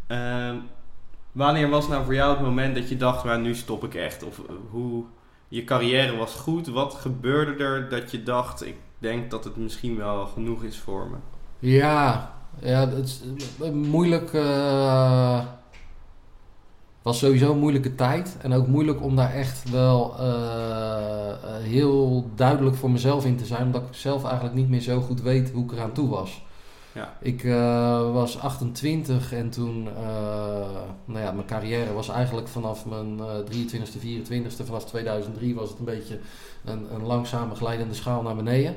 Ehm, wanneer was nou voor jou het moment dat je dacht, maar nu stop ik echt? Of hoe, je carrière was goed, wat gebeurde er dat je dacht, ik denk dat het misschien wel genoeg is voor me? Ja, ja het is eh, moeilijk. eh was sowieso een moeilijke tijd. En ook moeilijk om daar echt wel eh, heel duidelijk voor mezelf in te zijn. Omdat ik zelf eigenlijk niet meer zo goed weet hoe ik eraan toe was. Ja. Ik was 28 en toen, nou ja, mijn carrière was eigenlijk vanaf mijn eh 23e, 24e, vanaf 2003 was het een beetje een, een langzame glijdende schaal naar beneden.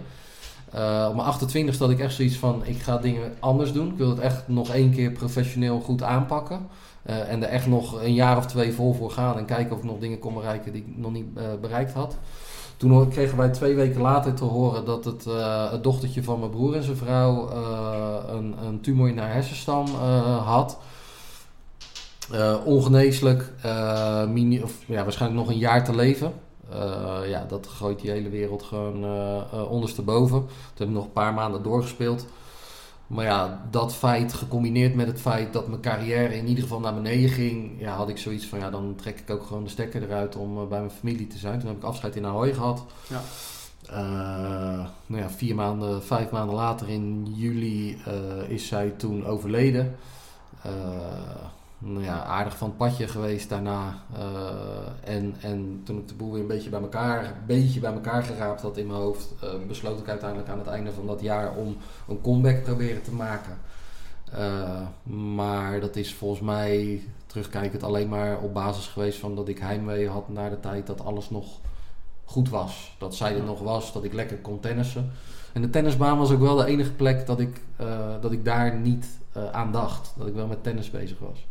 Eh, op mijn 28 had ik echt zoiets van, ik ga dingen anders doen. Ik wil het echt nog één keer professioneel goed aanpakken. Eh, en er echt nog een jaar of twee vol voor gaan en kijken of ik nog dingen kon bereiken die ik nog niet eh, bereikt had. Toen kregen wij twee weken later te horen dat het, het dochtertje van mijn broer en zijn vrouw een, een, tumor in haar hersenstam had. ongeneeslijk, mini, of ja, waarschijnlijk nog een jaar te leven. Ja, dat gooit die hele wereld gewoon ondersteboven. Toen heb ik nog een paar maanden doorgespeeld. Maar ja, dat feit gecombineerd met het feit dat mijn carrière in ieder geval naar beneden ging, ja, had ik zoiets van ja, dan trek ik ook gewoon de stekker eruit om bij mijn familie te zijn. Toen heb ik afscheid in Ahoy gehad. Ja. Uh, nou ja, vier maanden, vijf maanden later in juli uh, is zij toen overleden nou ja, aardig van het padje geweest daarna. Uh, en, en toen ik de boel weer een beetje bij elkaar, een beetje bij elkaar geraapt had in mijn hoofd, uh, besloot ik uiteindelijk aan het einde van dat jaar om een comeback proberen te maken. Uh, maar dat is volgens mij terugkijkend alleen maar op basis geweest van dat ik heimwee had naar de tijd dat alles nog goed was. Dat zij er nog was, dat ik lekker kon tennissen. En de tennisbaan was ook wel de enige plek dat ik, dat ik daar niet aan dacht. Dat ik wel met tennis bezig was.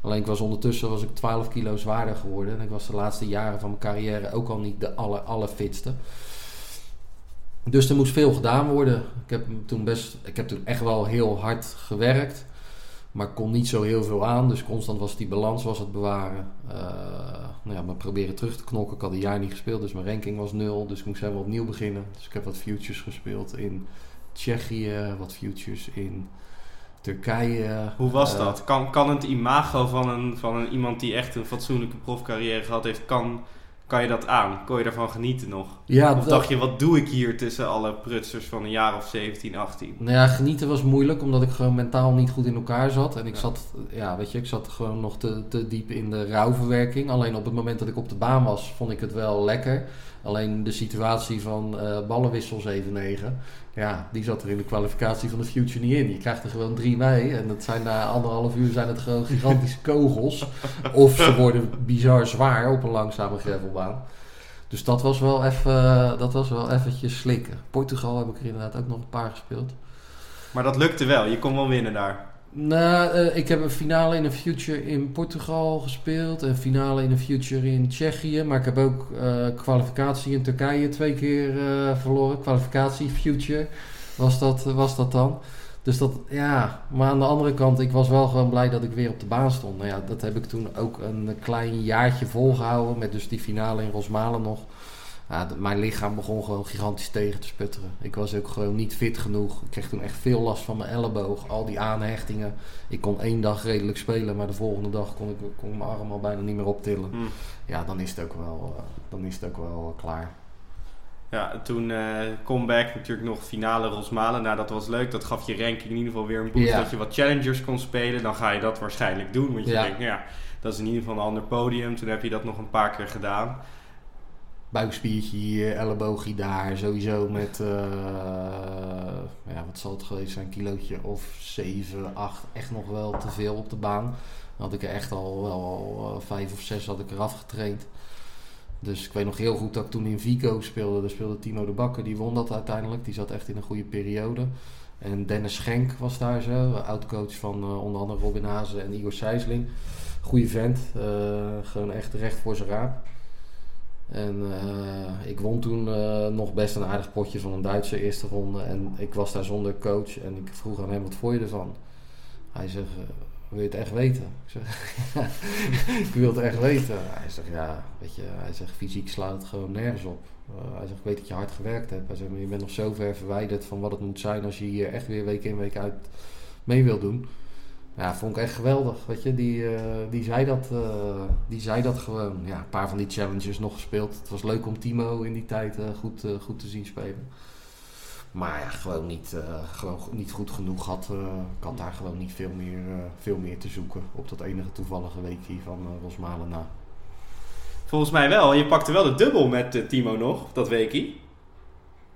Alleen ik was ondertussen was ik 12 kilo zwaarder geworden. En ik was de laatste jaren van mijn carrière ook al niet de aller, allerfitste. Dus er moest veel gedaan worden. Ik heb toen best, ik heb toen echt wel heel hard gewerkt. Maar kon niet zo heel veel aan. Dus constant was die balans was het bewaren. Uh, nou ja, maar proberen terug te knokken. Ik had een jaar niet gespeeld, dus mijn ranking was nul. Dus ik moest helemaal opnieuw beginnen. Dus ik heb wat futures gespeeld in Tsjechië, wat futures in Turkije. Hoe was eh, dat? Kan, kan het imago van, een, van een, iemand die echt een fatsoenlijke profcarrière gehad heeft, kan, kan je dat aan? Kon je daarvan genieten nog? Ja, of dacht je, wat doe ik hier tussen alle prutsers van een jaar of 17, 18? Nou ja, genieten was moeilijk, omdat ik gewoon mentaal niet goed in elkaar zat. En ik zat, ja, weet je, ik zat gewoon nog te, te diep in de rouwverwerking. Alleen op het moment dat ik op de baan was, vond ik het wel lekker. Alleen de situatie van uh, ballenwissel 7-9, ja, die zat er in de kwalificatie van de Future niet in. Je krijgt er gewoon drie mee en dat zijn na anderhalf uur zijn het gewoon gigantische kogels. Of ze worden bizar zwaar op een langzame gravelbaan. Dus dat was wel even, dat was wel eventjes slikken. Portugal heb ik er inderdaad ook nog een paar gespeeld. Maar dat lukte wel, je kon wel winnen daar. Nou, uh, ik heb een finale in een future in Portugal gespeeld. Een finale in een future in Tsjechië. Maar ik heb ook uh, kwalificatie in Turkije twee keer uh, verloren. Kwalificatie, future was dat, was dat dan. Dus dat, ja. Maar aan de andere kant, ik was wel gewoon blij dat ik weer op de baan stond. Nou ja, dat heb ik toen ook een klein jaartje volgehouden. Met dus die finale in Rosmalen nog ja, mijn lichaam begon gewoon gigantisch tegen te sputteren. Ik was ook gewoon niet fit genoeg. Ik kreeg toen echt veel last van mijn elleboog. Al die aanhechtingen. Ik kon één dag redelijk spelen, maar de volgende dag kon ik, kon mijn arm al bijna niet meer optillen. Hmm. Ja, dan is het ook wel, uh, dan is het ook wel klaar. Ja, toen uh, comeback natuurlijk nog finale Rosmalen. Nou, dat was leuk. Dat gaf je ranking in ieder geval weer een boost. Dat je wat challengers kon spelen. Dan ga je dat waarschijnlijk doen. Want je denkt, nou ja, dat is in ieder geval een ander podium. Toen heb je dat nog een paar keer gedaan buikspiertje hier, elleboogje daar. Sowieso met, uh, ja, wat zal het geweest zijn, kilootje of 7, 8. Echt nog wel te veel op de baan. Dan had ik er echt al wel al, 5 eh, of 6 had ik eraf getraind. Dus ik weet nog heel goed dat ik toen in Vico speelde. Daar speelde Timo de Bakker, die won dat uiteindelijk. Die zat echt in een goede periode. En Dennis Schenk was daar zo, oud-coach van uh, onder andere Robin Hazen en Igor Sijsling. Goeie vent, gewoon echt recht voor zijn raap. En uh, ik won toen uh, nog best een aardig potje van een Duitse eerste ronde. En ik was daar zonder coach. En ik vroeg aan hem, wat vond je ervan? Hij zegt, uh, wil je het echt weten? Ik zeg, ik wil het echt weten. Hij zegt, ja, weet je, hij zegt, fysiek slaat het gewoon nergens op. hij zegt, ik weet dat je hard gewerkt hebt. Hij zegt, maar je bent nog zo ver verwijderd van wat het moet zijn als je hier echt weer week in week uit mee wil doen. Ja, vond ik echt geweldig. Weet je, die, uh, die, zei dat, uh, die zei dat gewoon. Ja, een paar van die challenges nog gespeeld. Het was leuk om Timo in die tijd uh, goed, goed te zien spelen. Maar ja, gewoon niet, gewoon niet goed genoeg had. ik had daar gewoon niet veel meer, veel meer te zoeken op dat enige toevallige weekje van Rosmalen na. Volgens mij wel. Je pakte wel de dubbel met Timo nog, dat weekje.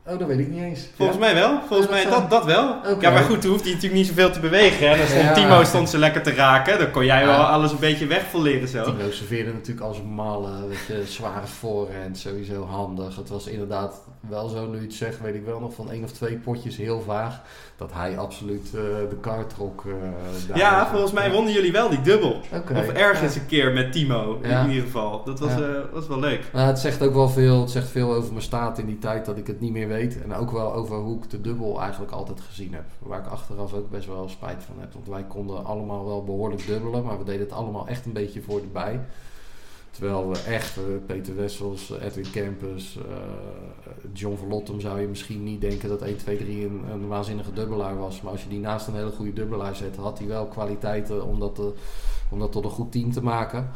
Oh, dat weet ik niet eens. Volgens mij wel. Volgens Ja, mij dat dat, wel. Oké. Ja, maar goed, toen hoefde hij natuurlijk niet zoveel te bewegen. En dan stond Ja. Timo stond ze lekker te raken. Dan kon jij Ja. wel alles een beetje wegvolleren zo. Timo serveerde natuurlijk als een malle, weet je, zware voorhand, sowieso handig. Het was inderdaad wel zo, nu je het zegt, weet ik wel nog van één of twee potjes, heel vaag, dat hij absoluut eh, de kar trok. eh, daar. Ja, volgens mij wonnen jullie wel die dubbel. Oké. Of ergens Ja. een keer met Timo, Ja. in ieder geval. Dat was, Ja. eh, was wel leuk. Nou, het zegt ook wel veel, het zegt veel over mijn staat in die tijd dat ik het niet meer weet. En ook wel over hoe ik de dubbel eigenlijk altijd gezien heb. Waar ik achteraf ook best wel spijt van heb. Want wij konden allemaal wel behoorlijk dubbelen, maar we deden het allemaal echt een beetje voor de bij. Terwijl we echt, eh, Peter Wessels, eh, Edwin Campus, eh, John Verlottem zou je misschien niet denken dat 1, 2, 3 een, waanzinnige dubbelaar was. Maar als je die naast een hele goede dubbelaar zet, had hij wel kwaliteiten om dat, om dat tot een goed team te maken.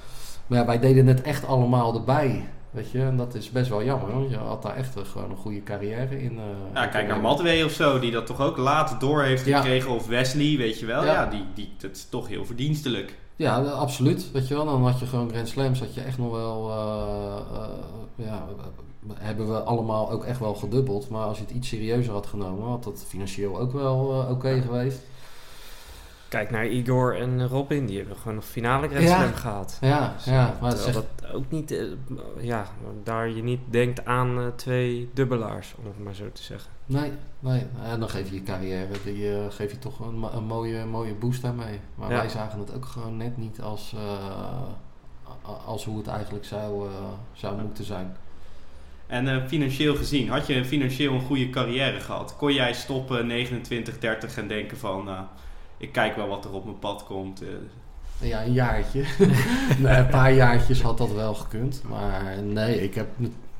Maar ja, wij deden het echt allemaal erbij. Weet je, en dat is best wel jammer. Want je had daar echt gewoon een goede carrière in. eh, Ja, kijk naar te Madwee of zo, die dat toch ook later door heeft Ja. gekregen. Of Wesley, weet je wel. Ja, Ja. die, die, dat is toch heel verdienstelijk. Ja, absoluut. Weet je wel, dan had je gewoon Grand Slams, had je echt nog wel, eh, ja, hebben we allemaal ook echt wel gedubbeld. Maar als je het iets serieuzer had genomen, had dat financieel ook wel oké geweest. Kijk naar Igor en Robin, die hebben gewoon nog finale Grand Ja. Slam gehad. Ja, ja maar dat ook niet, eh, ja, daar je niet denkt aan eh, twee dubbelaars, om het maar zo te zeggen. nee, nee. En dan geef je je carrière, die eh, geef je toch een, een mooie, mooie boost daarmee. Maar Ja. wij zagen het ook gewoon net niet als, eh, als hoe het eigenlijk zou, zou moeten zijn. En eh, financieel gezien, had je financieel een goede carrière gehad? Kon jij stoppen 29, 30 en denken van... ik kijk wel wat er op mijn pad komt. eh. Ja, een jaartje. een paar jaartjes had dat wel gekund. Maar nee, ik heb,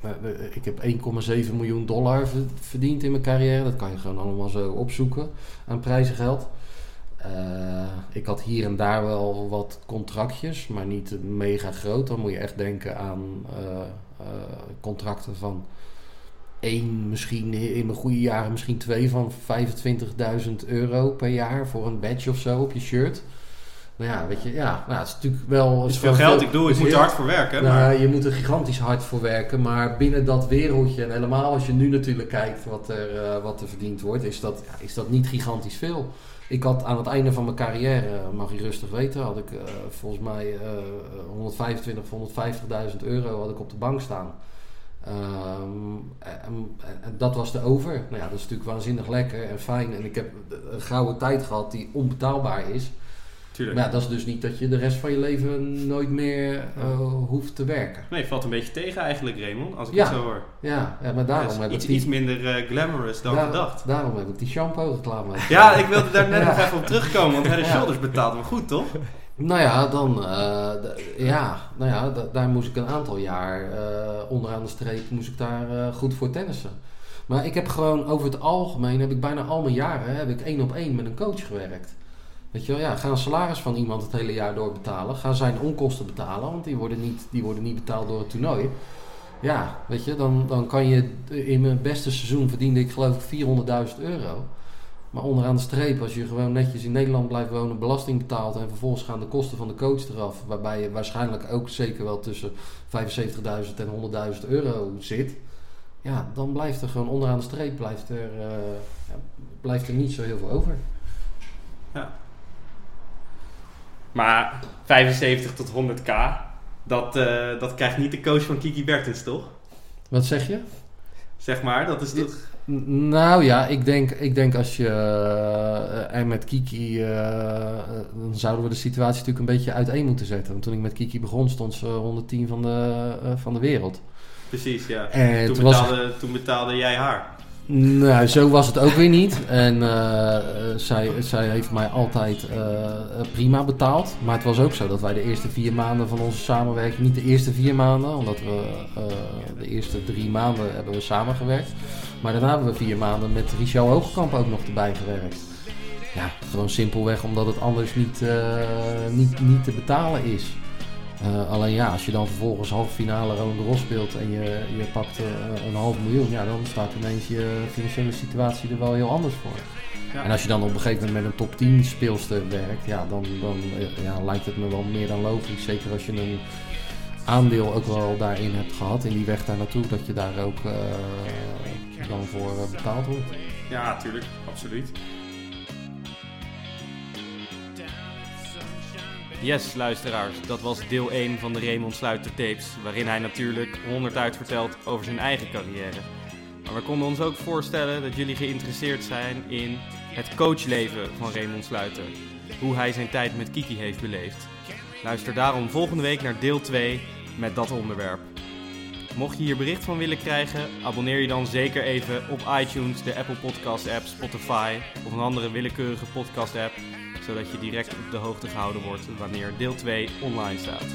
eh, ik heb 1,7 miljoen dollar ver- verdiend in mijn carrière. Dat kan je gewoon allemaal zo opzoeken aan prijzengeld. Eh, ik had hier en daar wel wat contractjes, maar niet mega groot. Dan moet je echt denken aan contracten van één, misschien in mijn goede jaren misschien twee van 25.000 euro per jaar voor een badge of zo op je shirt. Nou ja, weet je, ja, nou, het is natuurlijk wel... Dat is het veel geld, ik het is moet er hard voor werken. nou, maar... je moet er gigantisch hard voor werken, maar binnen dat wereldje, en helemaal als je nu natuurlijk kijkt wat er, eh, wat er verdiend wordt, is dat, ja, is dat niet gigantisch veel. Ik had aan het einde van mijn carrière, mag je rustig weten, had ik eh, volgens mij eh 125 of 150.000 euro had ik op de bank staan. Ehm, en, en dat was de over. Nou ja, dat is natuurlijk waanzinnig lekker en fijn. En ik heb een gouden tijd gehad die onbetaalbaar is. Tuurlijk. Maar ja, dat is dus niet dat je de rest van je leven nooit meer eh, hoeft te werken. Nee, valt een beetje tegen eigenlijk, Raymond, als ik Ja. het zo hoor. Ja, ja maar daarom Ja, heb iets, ik die, iets minder eh, glamorous dan daar- gedacht. Daarom heb ik die shampoo reclame. Ja, ik wilde daar net nog even op terugkomen, want Head. Shoulders betaalt wel goed, toch? Nou ja, dan, eh, ja, nou ja, daar moest ik een aantal jaar eh, onderaan de streep moest ik daar eh, goed voor tennissen. Maar ik heb gewoon over het algemeen, heb ik bijna al mijn jaren, heb ik één op één met een coach gewerkt. Weet je wel, ja, ga een salaris van iemand het hele jaar door betalen. Ga zijn onkosten betalen, want die worden niet, die worden niet betaald door het toernooi. Ja, weet je, dan, dan kan je in mijn beste seizoen verdiende ik geloof ik 400.000 euro. Maar onderaan de streep, als je gewoon netjes in Nederland blijft wonen, belasting betaalt en vervolgens gaan de kosten van de coach eraf, waarbij je waarschijnlijk ook zeker wel tussen 75.000 en 100.000 euro zit, ja, dan blijft er gewoon onderaan de streep blijft er, eh, ja, blijft er niet zo heel veel over. Maar 75 tot 100k, dat, eh, dat krijgt niet de coach van Kiki Bertens, toch? Wat zeg je? Zeg maar, dat is toch... Nou ja, ik denk, ik denk als je eh, er met Kiki, eh, eh, dan zouden we de situatie natuurlijk een beetje uiteen moeten zetten. Want toen ik met Kiki begon, stond ze 110 van de, van de wereld. Precies, ja. En Toen was, betaalde, toen betaalde jij haar. Nou, zo was het ook weer niet. En eh, eh, zij, heeft mij altijd eh, prima betaald. Maar het was ook zo dat wij de eerste vier maanden van onze samenwerking, niet de eerste vier maanden, omdat we de eerste drie maanden hebben we samengewerkt. Maar daarna hebben we vier maanden met Richel Hoogkamp ook nog erbij gewerkt. Ja, gewoon simpelweg omdat het anders niet, niet, niet te betalen is. Eh, alleen ja, als je dan vervolgens halve finale Roland Garros speelt en je, je pakt eh, een half miljoen, ja, dan staat ineens je financiële situatie er wel heel anders voor. Ja. En als je dan op een gegeven moment met een top 10 speelster werkt, ja, dan, dan eh, ja, lijkt het me wel meer dan logisch. Zeker als je een aandeel ook wel daarin hebt gehad, in die weg daar naartoe, dat je daar ook uh, dan voor betaald wordt. Ja, natuurlijk, absoluut. Yes, luisteraars, dat was deel 1 van de Raymond Sluiter tapes, waarin hij natuurlijk 100 uit vertelt over zijn eigen carrière. Maar we konden ons ook voorstellen dat jullie geïnteresseerd zijn in het coachleven van Raymond Sluiter. Hoe hij zijn tijd met Kiki heeft beleefd. Luister daarom volgende week naar deel 2 met dat onderwerp. Mocht je hier bericht van willen krijgen, abonneer je dan zeker even op iTunes, de Apple Podcast app, Spotify of een andere willekeurige podcast app, zodat je direct op de hoogte gehouden wordt wanneer deel 2 online staat.